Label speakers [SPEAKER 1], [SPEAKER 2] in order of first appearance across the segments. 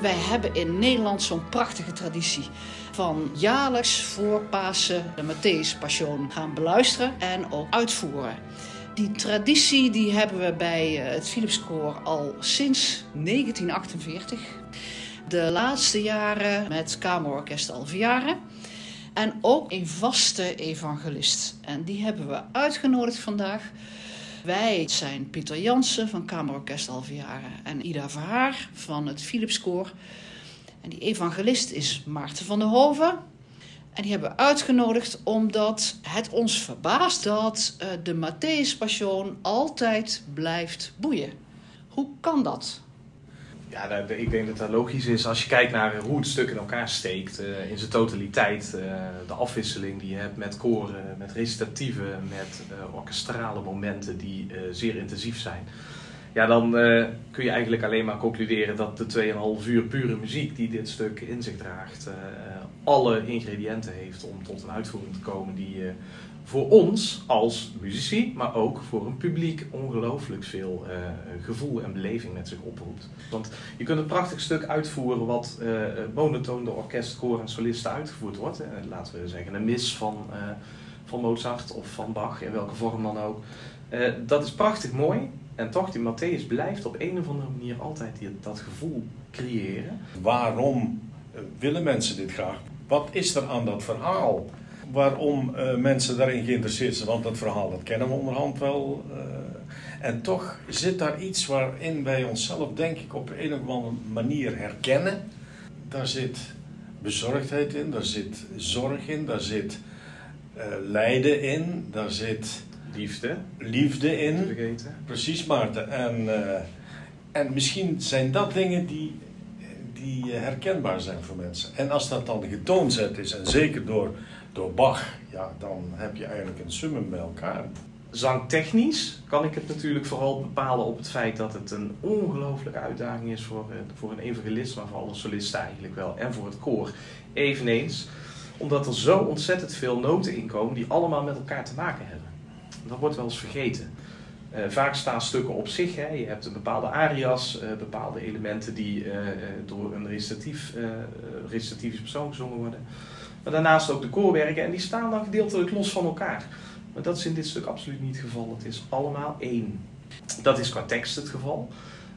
[SPEAKER 1] Wij hebben in Nederland zo'n prachtige traditie van jaarlijks voor Pasen de Matthäus Passion gaan beluisteren en ook uitvoeren. Die traditie die hebben we bij eh, het Philipskoor al sinds 1948. De laatste jaren met Kamerorkest Alviaren. En ook een vaste evangelist. En die hebben we uitgenodigd vandaag. Wij zijn Pieter Jansen van Kamerorkest Alviaren en Ida Verhaar van het Philipskoor. En die evangelist is Maarten van der Hoven. En die hebben we uitgenodigd omdat het ons verbaast dat uh, de Matthäus Passion altijd blijft boeien. Hoe kan dat?
[SPEAKER 2] Ja, ik denk dat dat logisch is als je kijkt naar hoe het stuk in elkaar steekt, uh, in zijn totaliteit. Uh, de afwisseling die je hebt met koren, met recitatieve, met uh, orkestrale momenten die zeer intensief zijn. Ja, dan kun je eigenlijk alleen maar concluderen dat de 2,5 uur pure muziek die dit stuk in zich draagt, alle ingrediënten heeft om tot een uitvoering te komen die voor ons als muzici, maar ook voor een publiek ongelooflijk veel uh, gevoel en beleving met zich oproept. Want je kunt een prachtig stuk uitvoeren wat uh, monotoon door orkest, koor en solisten uitgevoerd wordt. laten we zeggen een mis van, van Mozart of van Bach, in welke vorm dan ook. dat is prachtig mooi. En toch, die Matthäus blijft op een of andere manier altijd die, dat gevoel creëren.
[SPEAKER 3] Waarom willen mensen dit graag? Wat is er aan dat verhaal? Waarom uh, mensen daarin geïnteresseerd zijn. Want dat verhaal dat kennen we onderhand wel. Uh, en toch zit daar iets waarin wij onszelf, denk ik, op een of andere manier herkennen. Daar zit bezorgdheid in, daar zit zorg in, daar zit uh, lijden in, daar zit.
[SPEAKER 2] Liefde.
[SPEAKER 3] Liefde in. Vergeten. Precies, Maarten. En, en misschien zijn dat dingen die die herkenbaar zijn voor mensen. En als dat dan getoonzet is, en zeker door door Bach, ja, dan heb je eigenlijk een summum bij elkaar.
[SPEAKER 2] Zangtechnisch kan ik het natuurlijk vooral bepalen op het feit dat het een ongelooflijke uitdaging is voor, eh, voor een evangelist, maar voor alle solisten eigenlijk wel, en voor het koor eveneens. Omdat er zo ontzettend veel noten in komen die allemaal met elkaar te maken hebben. Dat wordt wel eens vergeten. Uh, vaak staan stukken op zich. Hè. Je hebt een bepaalde arias, uh, bepaalde elementen die door een recitatief, recitatieve persoon gezongen worden. Maar daarnaast ook de koorwerken en die staan dan gedeeltelijk los van elkaar. Maar dat is in dit stuk absoluut niet het geval. Het is allemaal één. Dat is qua tekst het geval.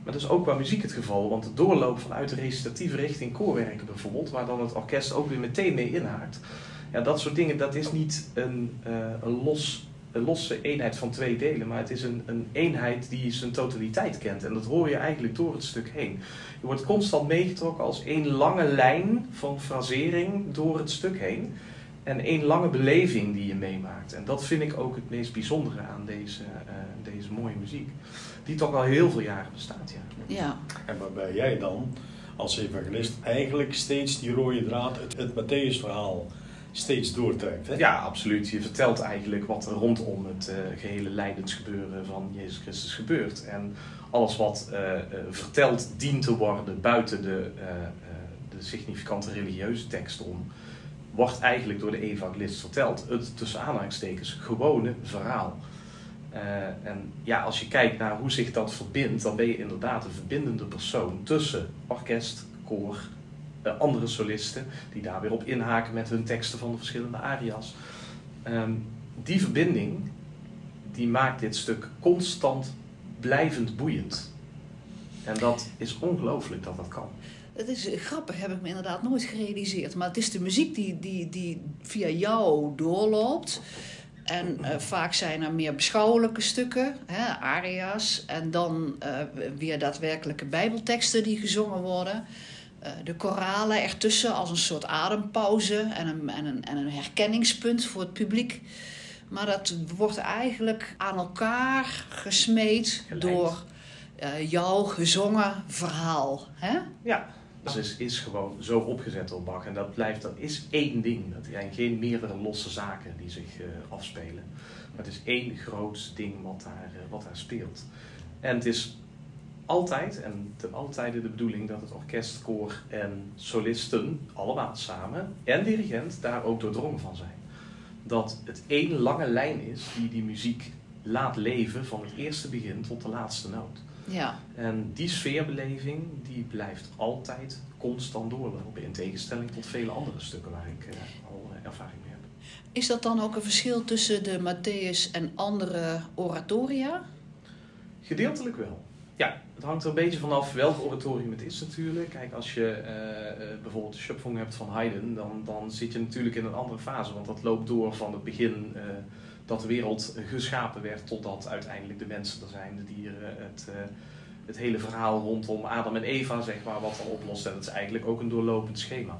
[SPEAKER 2] Maar dat is ook qua muziek het geval. Want de doorloop vanuit de recitatieve richting koorwerken bijvoorbeeld, waar dan het orkest ook weer meteen mee inhaakt. Ja, dat soort dingen, dat is niet een, uh, een los een losse eenheid van twee delen, maar het is een, een eenheid die zijn totaliteit kent. En dat hoor je eigenlijk door het stuk heen. Je wordt constant meegetrokken als één lange lijn van frasering door het stuk heen. En één lange beleving die je meemaakt. En dat vind ik ook het meest bijzondere aan deze, uh, deze mooie muziek. Die toch al heel veel jaren bestaat.
[SPEAKER 1] Ja. ja.
[SPEAKER 3] En waarbij jij dan als evangelist eigenlijk steeds die rode draad, het, het Matthäus-verhaal steeds doortrekt.
[SPEAKER 2] Ja, absoluut. Je vertelt eigenlijk wat er rondom het uh, gehele lijdensgebeuren van Jezus Christus gebeurt. En alles wat uh, uh, verteld dient te worden buiten de, de significante religieuze tekst om, wordt eigenlijk door de evangelist verteld. Het tussen aanhalingstekens gewone verhaal. en ja, als je kijkt naar hoe zich dat verbindt, dan ben je inderdaad een verbindende persoon tussen orkest, koor, andere solisten die daar weer op inhaken met hun teksten van de verschillende aria's. Um, die verbinding die maakt dit stuk constant blijvend boeiend. En dat is ongelooflijk dat dat kan.
[SPEAKER 1] Het is grappig, heb ik me inderdaad nooit gerealiseerd. Maar het is de muziek die, die, die via jou doorloopt. En uh, vaak zijn er meer beschouwelijke stukken, hè, aria's. En dan uh, weer daadwerkelijke bijbelteksten die gezongen worden. Eh, de koralen ertussen als een soort adempauze en een, en, een, en een herkenningspunt voor het publiek. Maar dat wordt eigenlijk aan elkaar gesmeed door uh, jouw gezongen verhaal. Hè?
[SPEAKER 2] Ja, dat is, is gewoon zo opgezet door Bach. En dat blijft, dat is één ding. Dat zijn geen meerdere losse zaken die zich uh, afspelen. Maar het is één groot ding wat daar, wat daar speelt. En het is altijd en ten altijd de bedoeling dat het orkest, koor en solisten allemaal samen en dirigent daar ook doordrongen van zijn. Dat het één lange lijn is die die muziek laat leven van het eerste begin tot de laatste noot.
[SPEAKER 1] Ja.
[SPEAKER 2] En die sfeerbeleving die blijft altijd constant doorlopen. In tegenstelling tot vele andere stukken waar ik uh, al uh, ervaring mee heb.
[SPEAKER 1] Is dat dan ook een verschil tussen de Matthäus en andere oratoria?
[SPEAKER 2] Gedeeltelijk wel. Ja, het hangt er een beetje vanaf welk oratorium het is natuurlijk. Kijk, als je uh, bijvoorbeeld de Schöpfung hebt van Haydn, dan, dan zit je natuurlijk in een andere fase. Want dat loopt door van het begin uh, dat de wereld geschapen werd, totdat uiteindelijk de mensen er zijn, de dieren, het, het hele verhaal rondom Adam en Eva, zeg maar, wat dan oplost. En dat is eigenlijk ook een doorlopend schema.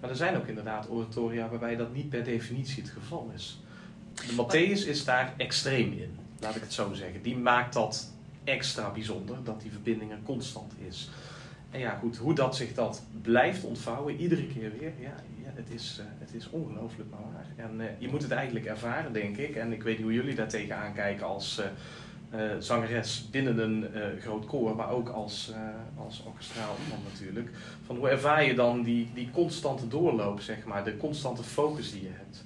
[SPEAKER 2] Maar er zijn ook inderdaad oratoria waarbij dat niet per definitie het geval is. De Matthäus is daar extreem in, laat ik het zo zeggen. Die maakt dat extra bijzonder, dat die verbinding er constant is. En ja, goed, hoe dat zich dat blijft ontvouwen, iedere keer weer, ja, ja het is, uh, het is ongelooflijk maar waar. En uh, je moet het eigenlijk ervaren, denk ik. En ik weet niet hoe jullie daar tegenaan kijken als uh, zangeres binnen een groot koor, maar ook als, als orkestraal iemand natuurlijk. Van hoe ervaar je dan die, die constante doorloop, zeg maar, de constante focus die je hebt?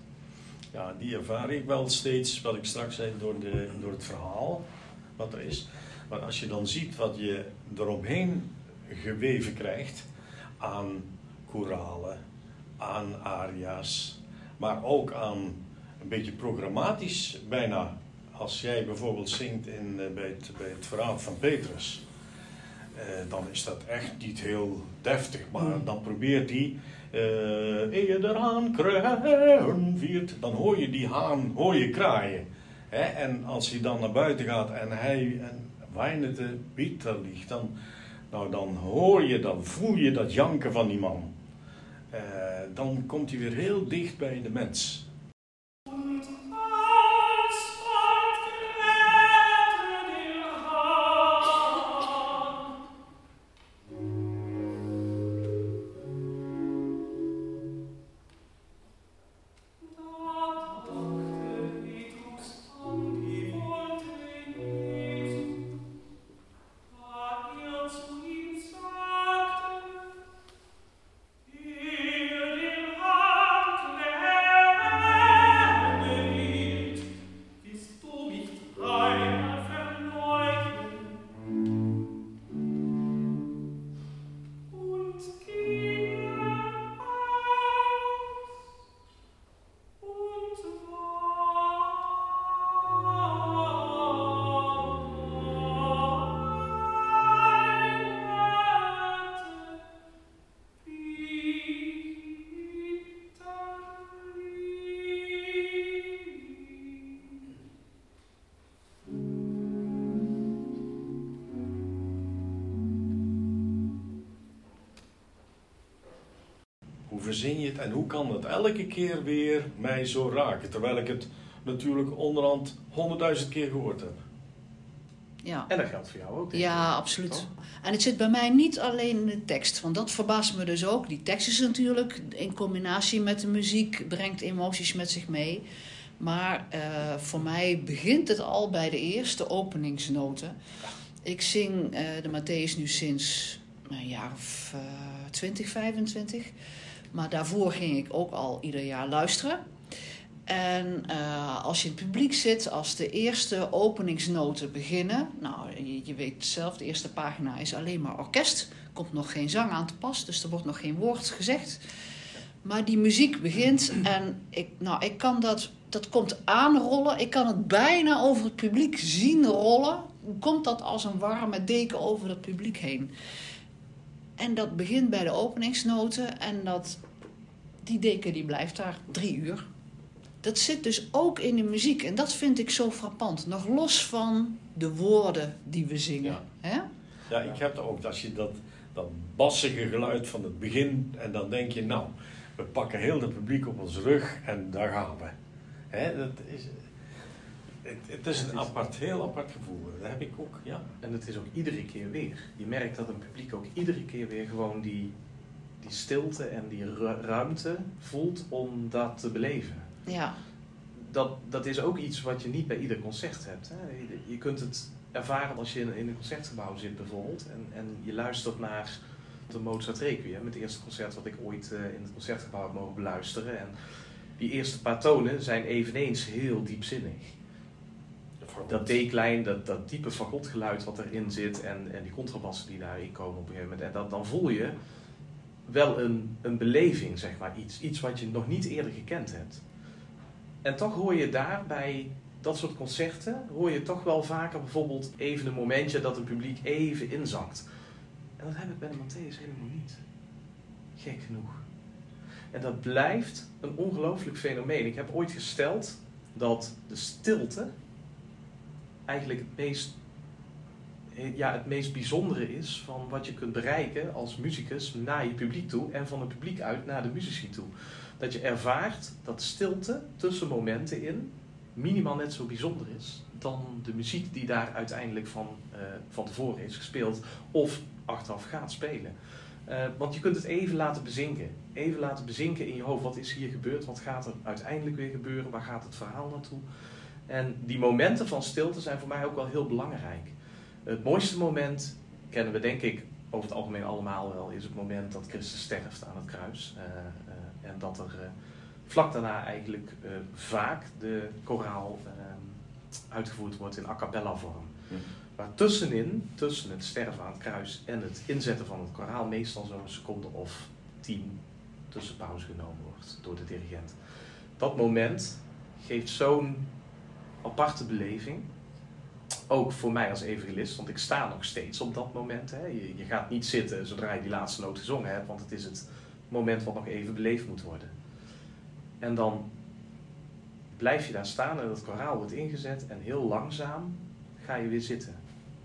[SPEAKER 3] Ja, die ervaar ik wel steeds, wat ik straks zei, door, de, door het verhaal wat er is. Maar als je dan ziet wat je eromheen geweven krijgt aan koralen, aan aria's, maar ook aan een beetje programmatisch bijna. Als jij bijvoorbeeld zingt in, bij, het, bij het verhaal van Petrus, eh, dan is dat echt niet heel deftig, maar dan probeert hij, uh, eer de haan kruien viert, dan hoor je die haan, hoor je kraaien. Hè? En als hij dan naar buiten gaat en hij en wijnende bitter ligt, dan, nou, dan hoor je, dan voel je dat janken van die man. Uh, dan komt hij weer heel dicht bij de mens. Verzin je het en hoe kan het elke keer weer mij zo raken? Terwijl ik het natuurlijk onderhand honderdduizend keer gehoord heb.
[SPEAKER 1] Ja.
[SPEAKER 2] En dat geldt voor jou ook.
[SPEAKER 1] Ja, absoluut. En het zit bij mij niet alleen in de tekst, want dat verbaast me dus ook. Die tekst is natuurlijk in combinatie met de muziek, brengt emoties met zich mee. Maar uh, voor mij begint het al bij de eerste openingsnoten. Ik zing uh, de Matthäus nu sinds een jaar of uh, 20, 25. Maar daarvoor ging ik ook al ieder jaar luisteren. En uh, als je in het publiek zit, als de eerste openingsnoten beginnen. Nou, je, je, weet zelf, de eerste pagina is alleen maar orkest. Komt nog geen zang aan te pas, dus er wordt nog geen woord gezegd. Maar die muziek begint en ik, nou, ik kan dat, dat komt aanrollen. Ik kan het bijna over het publiek zien rollen. Komt dat als een warme deken over het publiek heen. En dat begint bij de openingsnoten en dat, die deken die blijft daar drie uur. Dat zit dus ook in de muziek en dat vind ik zo frappant. Nog los van de woorden die we zingen.
[SPEAKER 3] Ja,
[SPEAKER 1] Hè?
[SPEAKER 3] ja ik heb er ook als je dat, dat bassige geluid van het begin en dan denk je, nou, we pakken heel het publiek op ons rug en daar gaan we. Hè, dat is, het, het is een apart, heel apart gevoel. Dat heb ik ook, ja.
[SPEAKER 2] En het is ook iedere keer weer. Je merkt dat een publiek ook iedere keer weer gewoon die, die stilte en die ru- ruimte voelt om dat te beleven.
[SPEAKER 1] Ja,
[SPEAKER 2] Dat, dat is ook iets wat je niet bij ieder concert hebt. Hè. Je, je kunt het ervaren als je in, in een concertgebouw zit bijvoorbeeld en, en je luistert naar de Mozart Requiem, het eerste concert wat ik ooit uh, in het concertgebouw heb mogen beluisteren. En die eerste paar tonen zijn eveneens heel diepzinnig. Dat D-klein, dat, dat diepe fagotgeluid wat erin zit en, en die contrabassen die daarin komen op een gegeven moment. En dat, dan voel je wel een, een beleving, zeg maar. Iets, iets wat je nog niet eerder gekend hebt. En toch hoor je daar bij dat soort concerten, hoor je toch wel vaker bijvoorbeeld even een momentje dat het publiek even inzakt. En dat heb ik bij de Matthäus helemaal niet. Gek genoeg. En dat blijft een ongelooflijk fenomeen. Ik heb ooit gesteld dat de stilte eigenlijk het meest, ja, het meest bijzondere is van wat je kunt bereiken als muzikus naar je publiek toe en van het publiek uit naar de muzici toe. Dat je ervaart dat stilte tussen momenten in minimaal net zo bijzonder is dan de muziek die daar uiteindelijk van, uh, van tevoren is gespeeld of achteraf gaat spelen. Uh, want je kunt het even laten bezinken. Even laten bezinken in je hoofd. Wat is hier gebeurd? Wat gaat er uiteindelijk weer gebeuren? Waar gaat het verhaal naartoe? En die momenten van stilte zijn voor mij ook wel heel belangrijk. Het mooiste moment kennen we denk ik over het algemeen allemaal wel, is het moment dat Christus sterft aan het kruis. Uh, uh, en dat er vlak daarna eigenlijk vaak de koraal uitgevoerd wordt in a cappella vorm. Hm. Maar tussenin, tussen het sterven aan het kruis en het inzetten van het koraal, meestal zo'n seconde of tien tussen pauze genomen wordt door de dirigent. Dat moment geeft zo'n aparte beleving. Ook voor mij als evangelist, want ik sta nog steeds op dat moment. Hè. Je, gaat niet zitten zodra je die laatste noot gezongen hebt, want het is het moment wat nog even beleefd moet worden. En dan blijf je daar staan en dat koraal wordt ingezet en heel langzaam ga je weer zitten.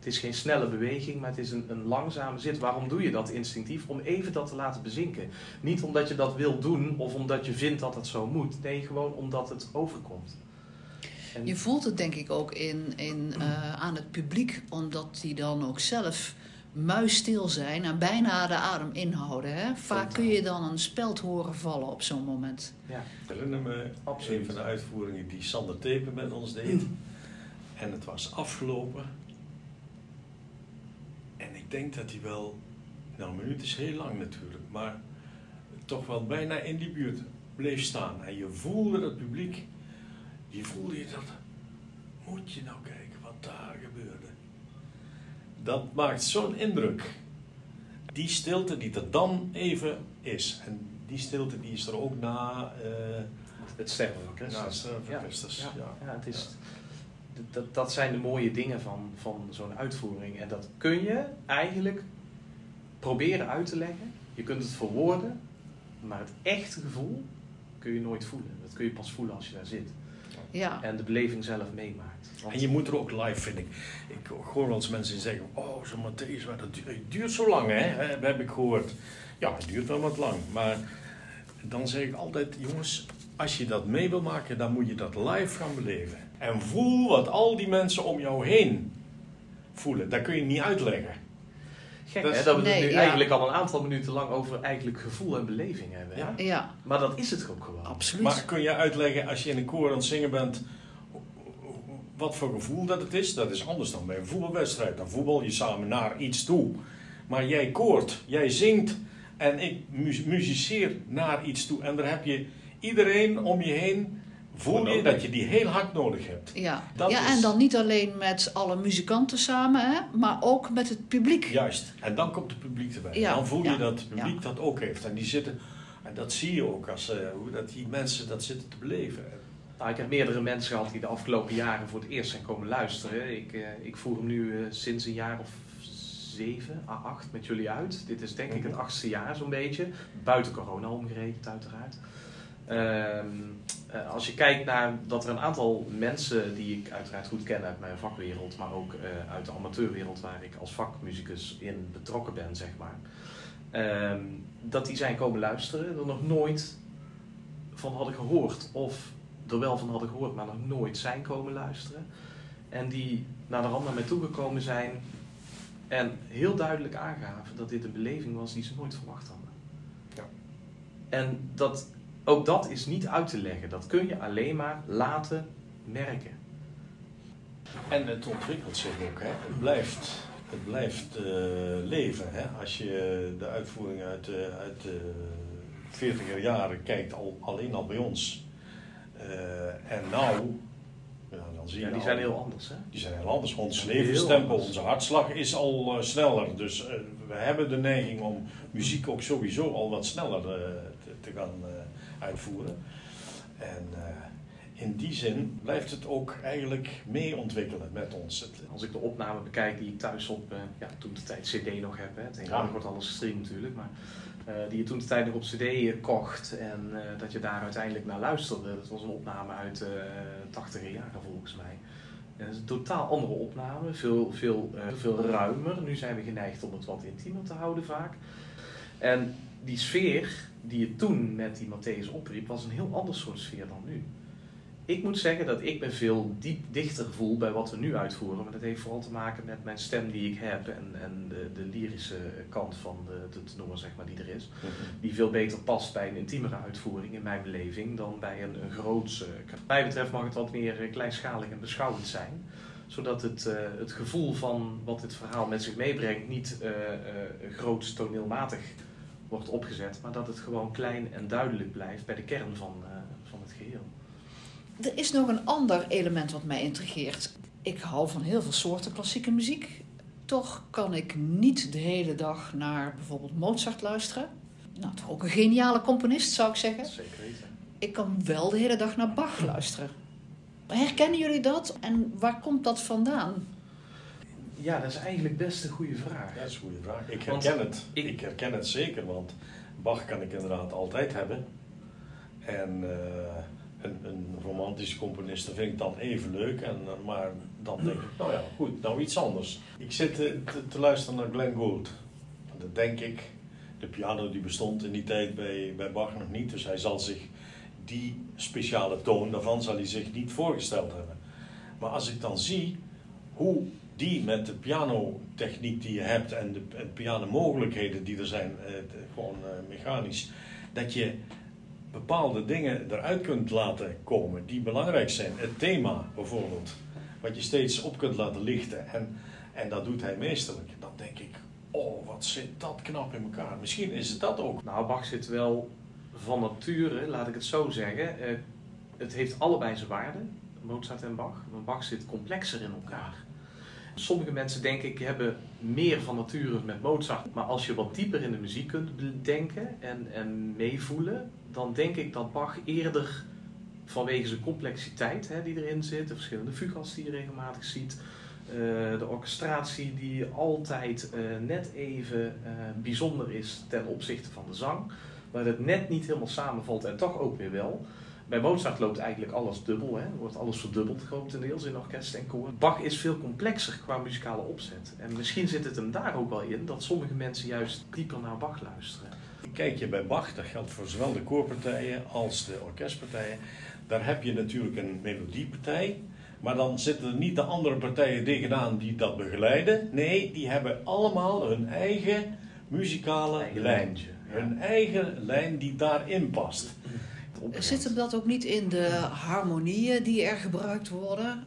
[SPEAKER 2] Het is geen snelle beweging, maar het is een, een langzame zit. Waarom doe je dat instinctief? Om even dat te laten bezinken. Niet omdat je dat wil doen of omdat je vindt dat het zo moet. Nee, gewoon omdat het overkomt.
[SPEAKER 1] En je voelt het denk ik ook in, in, uh, aan het publiek, omdat die dan ook zelf muisstil zijn en bijna de adem inhouden. Hè? Vaak kun je dan een speld horen vallen op zo'n moment.
[SPEAKER 3] Ja. Ik herinner me Absoluut. een van de uitvoeringen die Sander Tepen met ons deed. En het was afgelopen. En ik denk dat hij wel, nou een minuut is heel lang natuurlijk, maar toch wel bijna in die buurt bleef staan. En je voelde het publiek, je voelde je dat, moet je nou kijken wat daar gebeurde. Dat maakt zo'n indruk. Die stilte die er dan even is. En die stilte die is er ook na... Uh,
[SPEAKER 2] het sterven van Christus.
[SPEAKER 3] Na het sterven van Christus,
[SPEAKER 2] ja. ja. ja het is, dat, dat zijn de mooie dingen van, van zo'n uitvoering. En dat kun je eigenlijk proberen uit te leggen. Je kunt het verwoorden, maar het echte gevoel kun je nooit voelen. Dat kun je pas voelen als je daar zit. Ja. En de beleving zelf meemaakt.
[SPEAKER 3] Want... En je moet er ook live, vind ik. Ik hoor wel eens mensen zeggen: Oh, zo'n Matthäus, dat duurt, duurt zo lang, hè? Dat heb ik gehoord. Ja, het duurt wel wat lang. Maar dan zeg ik altijd: Jongens, als je dat mee wil maken, dan moet je dat live gaan beleven. En voel wat al die mensen om jou heen voelen. Dat kun je niet uitleggen.
[SPEAKER 2] Gek hè, dat we het nu eigenlijk al een aantal minuten lang over eigenlijk gevoel en beleving hebben. Ja.
[SPEAKER 1] ja.
[SPEAKER 2] Maar dat is het ook gewoon.
[SPEAKER 1] Absoluut.
[SPEAKER 3] Maar kun je uitleggen als je in een koor aan het zingen bent, wat voor gevoel dat het is? Dat is anders dan bij een voetbalwedstrijd. Dan voetbal je samen naar iets toe. Maar jij koort, jij zingt en ik muziceer naar iets toe. En daar heb je iedereen om je heen voel je dat je die heel hard nodig hebt.
[SPEAKER 1] Ja, ja en dan niet alleen met alle muzikanten samen, hè, maar ook met het publiek.
[SPEAKER 3] Juist, en dan komt het publiek erbij. Ja. Dan voel je dat het publiek dat ook heeft. En die zitten, en dat zie je ook, als, uh, hoe dat die mensen dat zitten te beleven.
[SPEAKER 2] Nou, ik heb meerdere mensen gehad die de afgelopen jaren voor het eerst zijn komen luisteren. Ik, uh, ik voer hem nu uh, sinds een jaar of zeven à acht met jullie uit. Dit is denk ik het mhm. achtste jaar zo'n beetje. Buiten corona omgerekend uiteraard. Ehm, uh, als je kijkt naar dat er een aantal mensen die ik uiteraard goed ken uit mijn vakwereld, maar ook uh, uit de amateurwereld waar ik als vakmuzikus in betrokken ben, zeg maar, uh, dat die zijn komen luisteren, er nog nooit van hadden gehoord, of er wel van hadden gehoord, maar nog nooit zijn komen luisteren. En die naar de rand naar mij toegekomen zijn en heel duidelijk aangaven dat dit een beleving was die ze nooit verwacht hadden. Ja. En dat ook dat is niet uit te leggen. Dat kun je alleen maar laten merken.
[SPEAKER 3] En het ontwikkelt zich ook. Hè? Het blijft, het blijft uh, leven. Hè? Als je de uitvoering uit, uh, uit de 40er jaren kijkt, al, alleen al bij ons. Uh, en nou Ja, dan zie je
[SPEAKER 2] Ja, die
[SPEAKER 3] al-
[SPEAKER 2] zijn heel anders, hè?
[SPEAKER 3] Die zijn heel anders. Ons levenstempo, onze hartslag is al eh, sneller. Dus eh, we hebben de neiging om muziek ook sowieso al wat sneller eh, te, te gaan eh, uitvoeren. En eh, in die zin blijft het ook eigenlijk mee ontwikkelen met ons. Het,
[SPEAKER 2] Als ik de opname bekijk die ik thuis op, eh, ja, toen de tijd CD nog heb, hè, tegenwoordig
[SPEAKER 3] Ja.
[SPEAKER 2] wordt alles gestreamd natuurlijk, maar eh, die je toen de tijd nog op CD kocht en dat je daar uiteindelijk naar luisterde. Dat was een opname uit de 80 jaren volgens mij. Dat is een totaal andere opname, veel, veel, veel ruimer. Nu zijn we geneigd om het wat intiemer te houden vaak. En die sfeer die je toen met die Matthäus opriep, was een heel ander soort sfeer dan nu. Ik moet zeggen dat ik me veel diep dichter voel bij wat we nu uitvoeren. Maar dat heeft vooral te maken met mijn stem die ik heb en, en de, de lyrische kant van de, de tenor zeg maar, die er is. Die veel beter past bij een intiemere uitvoering in mijn beleving dan bij een, een groots. eh, Wat mij betreft mag het wat meer eh, kleinschalig en beschouwend zijn. Zodat het, eh, het gevoel van wat dit verhaal met zich meebrengt niet eh eh, groots toneelmatig wordt opgezet. Maar dat het gewoon klein en duidelijk blijft bij de kern van, eh, van het geheel.
[SPEAKER 1] Er is nog een ander element wat mij intrigeert. Ik hou van heel veel soorten klassieke muziek. Toch kan ik niet de hele dag naar bijvoorbeeld Mozart luisteren. Nou, toch ook een geniale componist zou ik zeggen.
[SPEAKER 2] Zeker weten.
[SPEAKER 1] Ik kan wel de hele dag naar Bach luisteren. Herkennen jullie dat? En waar komt dat vandaan?
[SPEAKER 2] Ja, dat is eigenlijk best een goede vraag.
[SPEAKER 3] Dat is een goede vraag. Ik
[SPEAKER 2] Want
[SPEAKER 3] herken het.
[SPEAKER 2] ik-
[SPEAKER 3] Ik herken het zeker, want Bach kan ik inderdaad altijd hebben. En eh, een, een romantische componist dat vind ik dan even leuk. En, eh, maar dan denk ik, nou ja, goed, nou iets anders. Ik zit eh, te, te luisteren naar Glenn Gould. Dan denk ik, de piano die bestond in die tijd bij, bij Bach nog niet. Dus hij zal zich die speciale toon daarvan zal hij zich niet voorgesteld hebben. Maar als ik dan zie hoe die met de pianotechniek die je hebt en de, en pianomogelijkheden die er zijn, eh, gewoon eh, mechanisch, dat je bepaalde dingen eruit kunt laten komen die belangrijk zijn. Het thema bijvoorbeeld, wat je steeds op kunt laten lichten. En, en dat doet hij meesterlijk. Dan denk ik, oh wat zit dat knap in elkaar. Misschien is het dat ook.
[SPEAKER 2] Nou, Bach zit wel van nature, laat ik het zo zeggen. eh, het heeft allebei zijn waarde, Mozart en Bach. Maar Bach zit complexer in elkaar. Sommige mensen, denk ik, hebben meer van nature met Mozart. Maar als je wat dieper in de muziek kunt denken en, en meevoelen, dan denk ik dat Bach eerder vanwege zijn complexiteit hè, die erin zit, de verschillende fugas die je regelmatig ziet, eh, de orchestratie die altijd eh, net even eh, bijzonder is ten opzichte van de zang, waar het net niet helemaal samenvalt en toch ook weer wel. Bij Mozart loopt eigenlijk alles dubbel, hè? wordt alles verdubbeld grotendeels in orkest en koor. Bach is veel complexer qua muzikale opzet. En misschien zit het hem daar ook wel in dat sommige mensen juist dieper naar Bach luisteren.
[SPEAKER 3] Kijk je bij Bach, dat geldt voor zowel de koorpartijen als de orkestpartijen. Daar heb je natuurlijk een melodiepartij. Maar dan zitten er niet de andere partijen tegenaan die dat begeleiden. Nee, die hebben allemaal hun eigen muzikale
[SPEAKER 2] Eigen
[SPEAKER 3] lijn.
[SPEAKER 2] lijntje, ja.
[SPEAKER 3] Hun eigen lijn die daarin past.
[SPEAKER 1] Zit hem dat ook niet in de harmonieën die er gebruikt worden?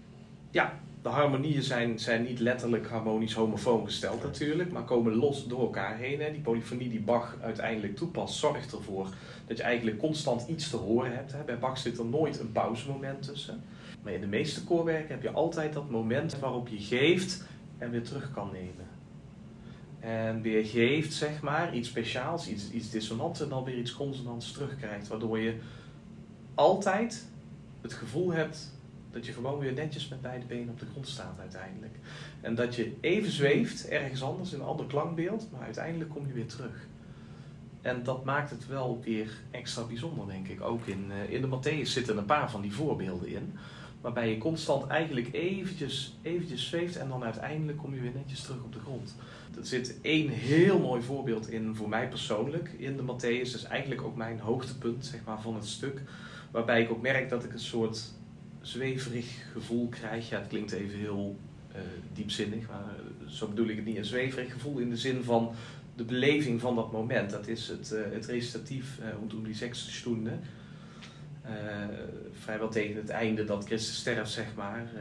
[SPEAKER 2] Ja, de harmonieën zijn, zijn niet letterlijk harmonisch homofoon gesteld natuurlijk, maar komen los door elkaar heen. Hè. Die polyfonie die Bach uiteindelijk toepast, zorgt ervoor dat je eigenlijk constant iets te horen hebt. Hè. Bij Bach zit er nooit een pauzemoment tussen. Maar in de meeste koorwerken heb je altijd dat moment waarop je geeft en weer terug kan nemen. En weer geeft, zeg maar, iets speciaals, iets, iets dissonants en dan weer iets consonants terugkrijgt. Waardoor je altijd het gevoel hebt dat je gewoon weer netjes met beide benen op de grond staat uiteindelijk. En dat je even zweeft, ergens anders, in een ander klankbeeld, maar uiteindelijk kom je weer terug. En dat maakt het wel weer extra bijzonder, denk ik. Ook in, eh, in de Matthäus zitten een paar van die voorbeelden in. Waarbij je constant eigenlijk eventjes, eventjes zweeft en dan uiteindelijk kom je weer netjes terug op de grond. Er zit één heel mooi voorbeeld in voor mij persoonlijk in de Matthäus. Dat is eigenlijk ook mijn hoogtepunt zeg maar, van het stuk. Waarbij ik ook merk dat ik een soort zweverig gevoel krijg. Ja, het klinkt even heel eh, diepzinnig, maar eh, zo bedoel ik het niet. Een zweverig gevoel in de zin van de beleving van dat moment. Dat is het, eh, het recitatief uh, rondom die sechste stunde. Uh, vrijwel tegen het einde dat Christus sterft, zeg maar. Uh,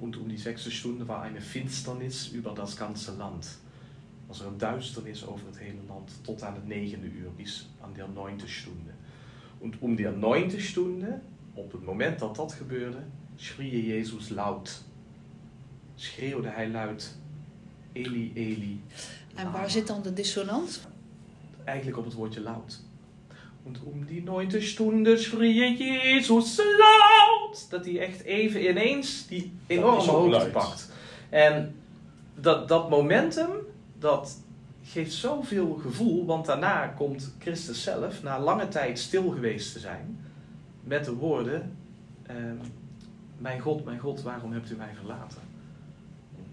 [SPEAKER 2] rondom die sechste stunde war eine Finsternis über das ganze Land. Was er een duisternis over het hele land tot aan het negende uur, bis aan der neunte Stunde. Und um der neunte Stunde, op het moment dat dat gebeurde, schrie Jezus luid. Schreeuwde hij luid. Eli, Eli.
[SPEAKER 1] En waar zit dan de dissonant?
[SPEAKER 2] Eigenlijk op het woordje luid. Und um die neunte Stunde schrie Jezus luid. Dat hij echt even ineens die enorme hoogte pakt. En dat, dat momentum, dat geeft zoveel gevoel. Want daarna komt Christus zelf, na lange tijd stil geweest te zijn, met de woorden: ehm, Mijn God, mijn God, waarom hebt u mij verlaten?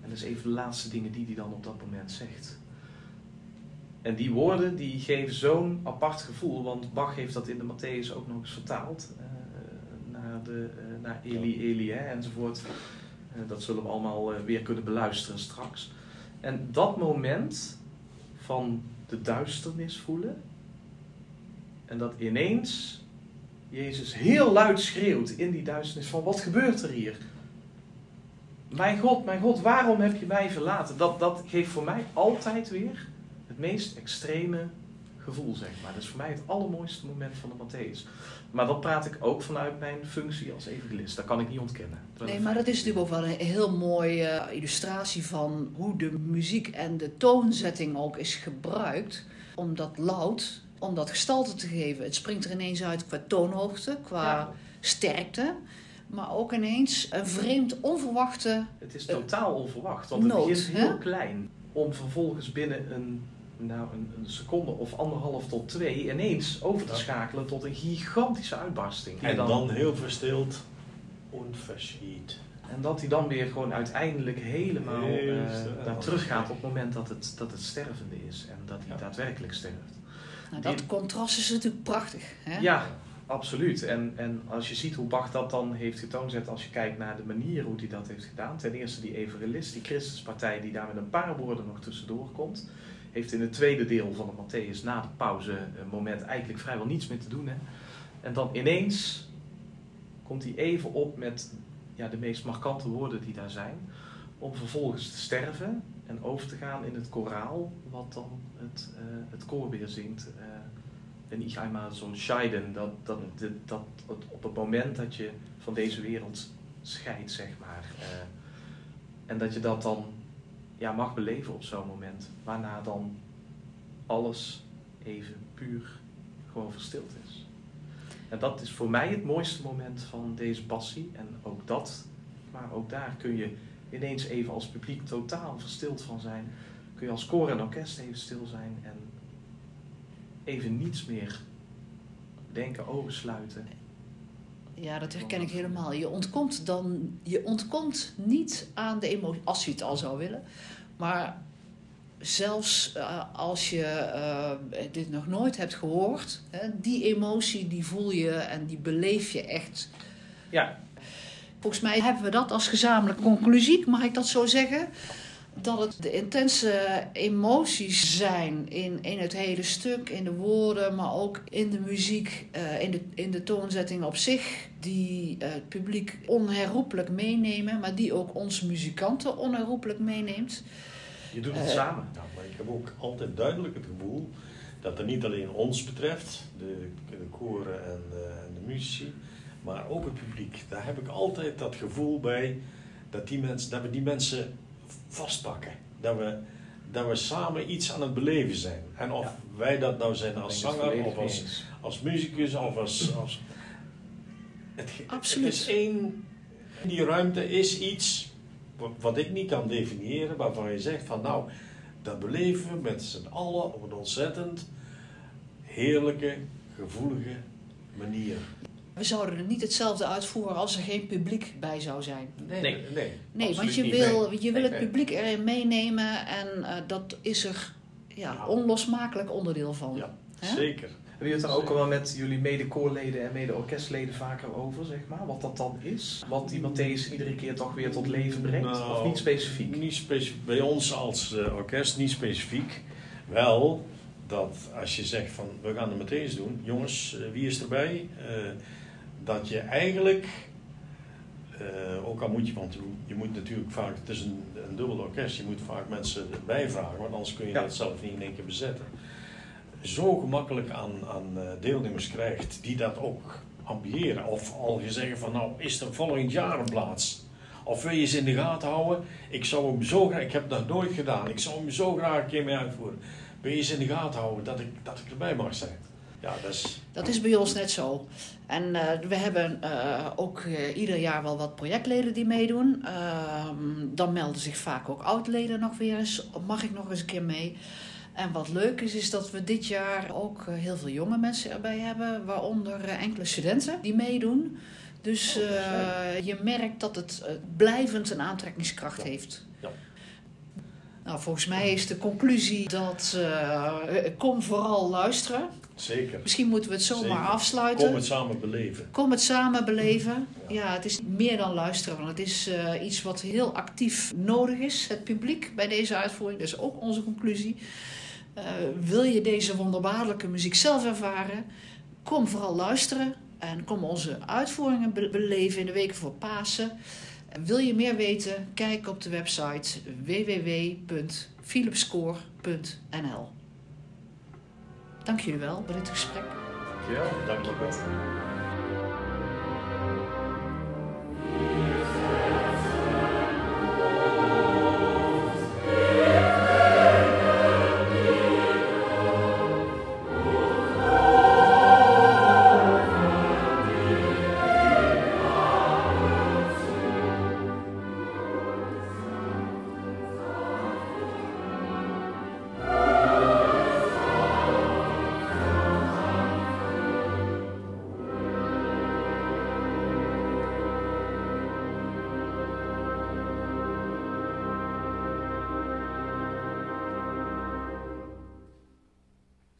[SPEAKER 2] En dat is even de laatste dingen die hij dan op dat moment zegt. En die woorden die geven zo'n apart gevoel, want Bach heeft dat in de Matthäus ook nog eens vertaald. eh, naar, de, eh, naar Eli, Eli hè, enzovoort. Eh, dat zullen we allemaal eh, weer kunnen beluisteren straks. En dat moment van de duisternis voelen. En dat ineens Jezus heel luid schreeuwt in die duisternis van wat gebeurt er hier? Mijn God, mijn God, waarom heb je mij verlaten? Dat, dat geeft voor mij altijd weer het meest extreme gevoel, zeg maar. Dat is voor mij het allermooiste moment van de Matthäus. Maar dat praat ik ook vanuit mijn functie als evangelist. Dat kan ik niet ontkennen.
[SPEAKER 1] Nee, maar dat is natuurlijk ook wel een heel mooie eh, illustratie van hoe de muziek en de toonzetting ook is gebruikt om dat loud, om dat gestalte te geven. Het springt er ineens uit qua toonhoogte, qua
[SPEAKER 2] Ja,
[SPEAKER 1] sterkte, maar ook ineens een vreemd, onverwachte.
[SPEAKER 2] het is totaal onverwacht. Want het
[SPEAKER 1] Nood,
[SPEAKER 2] begint heel
[SPEAKER 1] hè?
[SPEAKER 2] klein. Om vervolgens binnen een, nou, een, een seconde of anderhalf tot twee ineens over te
[SPEAKER 3] Ja.
[SPEAKER 2] schakelen tot een gigantische uitbarsting.
[SPEAKER 3] En dan heel verstild. Onverschiet.
[SPEAKER 2] En dat hij dan weer gewoon uiteindelijk helemaal eh,
[SPEAKER 3] stil.
[SPEAKER 2] naar terug gaat op het moment dat het, dat het stervende is. En dat hij
[SPEAKER 3] Ja.
[SPEAKER 2] daadwerkelijk sterft.
[SPEAKER 1] Nou, dat
[SPEAKER 2] Die-
[SPEAKER 1] contrast is natuurlijk prachtig. Hè?
[SPEAKER 2] Ja, absoluut. En, en als je ziet hoe Bach dat dan heeft getoond, als je kijkt naar de manier hoe hij dat heeft gedaan. Ten eerste die evangelist, die Christuspartij die daar met een paar woorden nog tussendoor komt. Heeft in het tweede deel van de Matthäus na de pauze een moment eigenlijk vrijwel niets meer te doen. Hè? En dan ineens komt hij even op met ja, de meest markante woorden die daar zijn. Om vervolgens te sterven en over te gaan in het koraal, wat dan het, eh, het koor weer zingt. eh, en ich einmal zo'n scheiden, dat, dat, dat, dat op het moment dat je van deze wereld scheidt, zeg maar. eh, en dat je dat dan ja, mag beleven op zo'n moment. Waarna dan alles even puur gewoon verstild is. En dat is voor mij het mooiste moment van deze passie. En ook dat, maar ook daar kun je ineens even als publiek totaal verstild van zijn. Kun je als koor en orkest even stil zijn en even niets meer denken, ogen sluiten.
[SPEAKER 1] Ja, dat herken ik helemaal. Je ontkomt dan, je ontkomt niet aan de emotie, als je het al zou willen. Maar zelfs eh, als je eh, dit nog nooit hebt gehoord, hè, die emotie die voel je en die beleef je echt.
[SPEAKER 2] Ja,
[SPEAKER 1] Volgens mij hebben we dat als gezamenlijke conclusie, mag ik dat zo zeggen? Dat het de intense emoties zijn in, in het hele stuk, in de woorden, maar ook in de muziek, eh, in, de, in de toonzetting op zich, die eh, het publiek onherroepelijk meenemen, maar die ook ons muzikanten onherroepelijk meeneemt.
[SPEAKER 2] je doet het
[SPEAKER 1] Eh,
[SPEAKER 2] samen.
[SPEAKER 3] Nou, maar ik heb ook altijd duidelijk het gevoel dat het niet alleen ons betreft, de, de koren en de, en de muzici, maar ook het publiek. Daar heb ik altijd dat gevoel bij dat, die mensen, dat we die mensen vastpakken. Dat we, dat we samen iets aan het beleven zijn. En of
[SPEAKER 2] Ja.
[SPEAKER 3] wij dat nou zijn als zanger of als,
[SPEAKER 2] eens.
[SPEAKER 3] als muzikus of als... als het,
[SPEAKER 1] Absoluut.
[SPEAKER 3] Het is één... Die ruimte is iets wat, wat ik niet kan definiëren, waarvan je zegt van nou, dat beleven we met z'n allen op een ontzettend heerlijke, gevoelige manier.
[SPEAKER 1] We zouden er niet hetzelfde uitvoeren als er geen publiek bij zou zijn.
[SPEAKER 2] Nee.
[SPEAKER 3] nee.
[SPEAKER 1] Nee, want je
[SPEAKER 3] niet.
[SPEAKER 1] wil,
[SPEAKER 3] Nee.
[SPEAKER 1] je wil
[SPEAKER 3] Nee,
[SPEAKER 1] het publiek erin meenemen en eh, dat is er ja,
[SPEAKER 3] Ja.
[SPEAKER 1] onlosmakelijk onderdeel van.
[SPEAKER 3] Ja, zeker.
[SPEAKER 2] Hebben jullie het daar ook al wel met jullie mede-koorleden en mede-orkestleden vaker over, zeg maar? Wat dat dan is? Wat die Matthäus iedere keer toch weer tot leven brengt?
[SPEAKER 3] Nou,
[SPEAKER 2] of niet specifiek?
[SPEAKER 3] Niet specifiek. Bij ons als eh, orkest niet specifiek. Wel dat als je zegt van we gaan het meteen doen, jongens, eh, wie is erbij? Dat je eigenlijk, eh, ook al moet je, want je moet natuurlijk vaak, het is een, een dubbel orkest, je moet vaak mensen erbij vragen, want anders kun je
[SPEAKER 2] Ja.
[SPEAKER 3] dat zelf niet in één keer bezetten. Zo gemakkelijk aan, aan eh, deelnemers krijgt die dat ook ambiëren. Of al je zeggen van nou is er volgend jaar een plaats. Of wil je ze in de gaten houden? Ik zou hem zo graag, ik heb dat nooit gedaan, ik zou hem zo graag een keer mee uitvoeren. Wil je ze in de gaten houden dat ik, dat ik erbij mag zijn? Ja, dat is...
[SPEAKER 1] Dat is bij ons net zo. En eh, we hebben eh, ook eh, ieder jaar wel wat projectleden die meedoen. Ehm, dan melden zich vaak ook oud-leden nog weer eens. Mag ik nog eens een keer mee? En wat leuk is, is dat we dit jaar ook heel veel jonge mensen erbij hebben. Waaronder enkele studenten die meedoen. Dus je merkt dat het blijvend een aantrekkingskracht heeft. Ja. Nou, volgens mij is de conclusie dat kom vooral luisteren.
[SPEAKER 3] Zeker.
[SPEAKER 1] Misschien moeten we het zomaar afsluiten.
[SPEAKER 3] Kom het samen beleven.
[SPEAKER 1] Kom het samen beleven. Ja, het is meer dan luisteren, want het is uh, iets wat heel actief nodig is. Het publiek bij deze uitvoering, dat is ook onze conclusie. Uh, wil je deze wonderbaarlijke muziek zelf ervaren? Kom vooral luisteren en kom onze uitvoeringen beleven in de weken voor Pasen. Wil je meer weten? Kijk op de website www.philipscore.nl. Dank jullie wel voor dit gesprek.
[SPEAKER 3] Ja, dank je wel.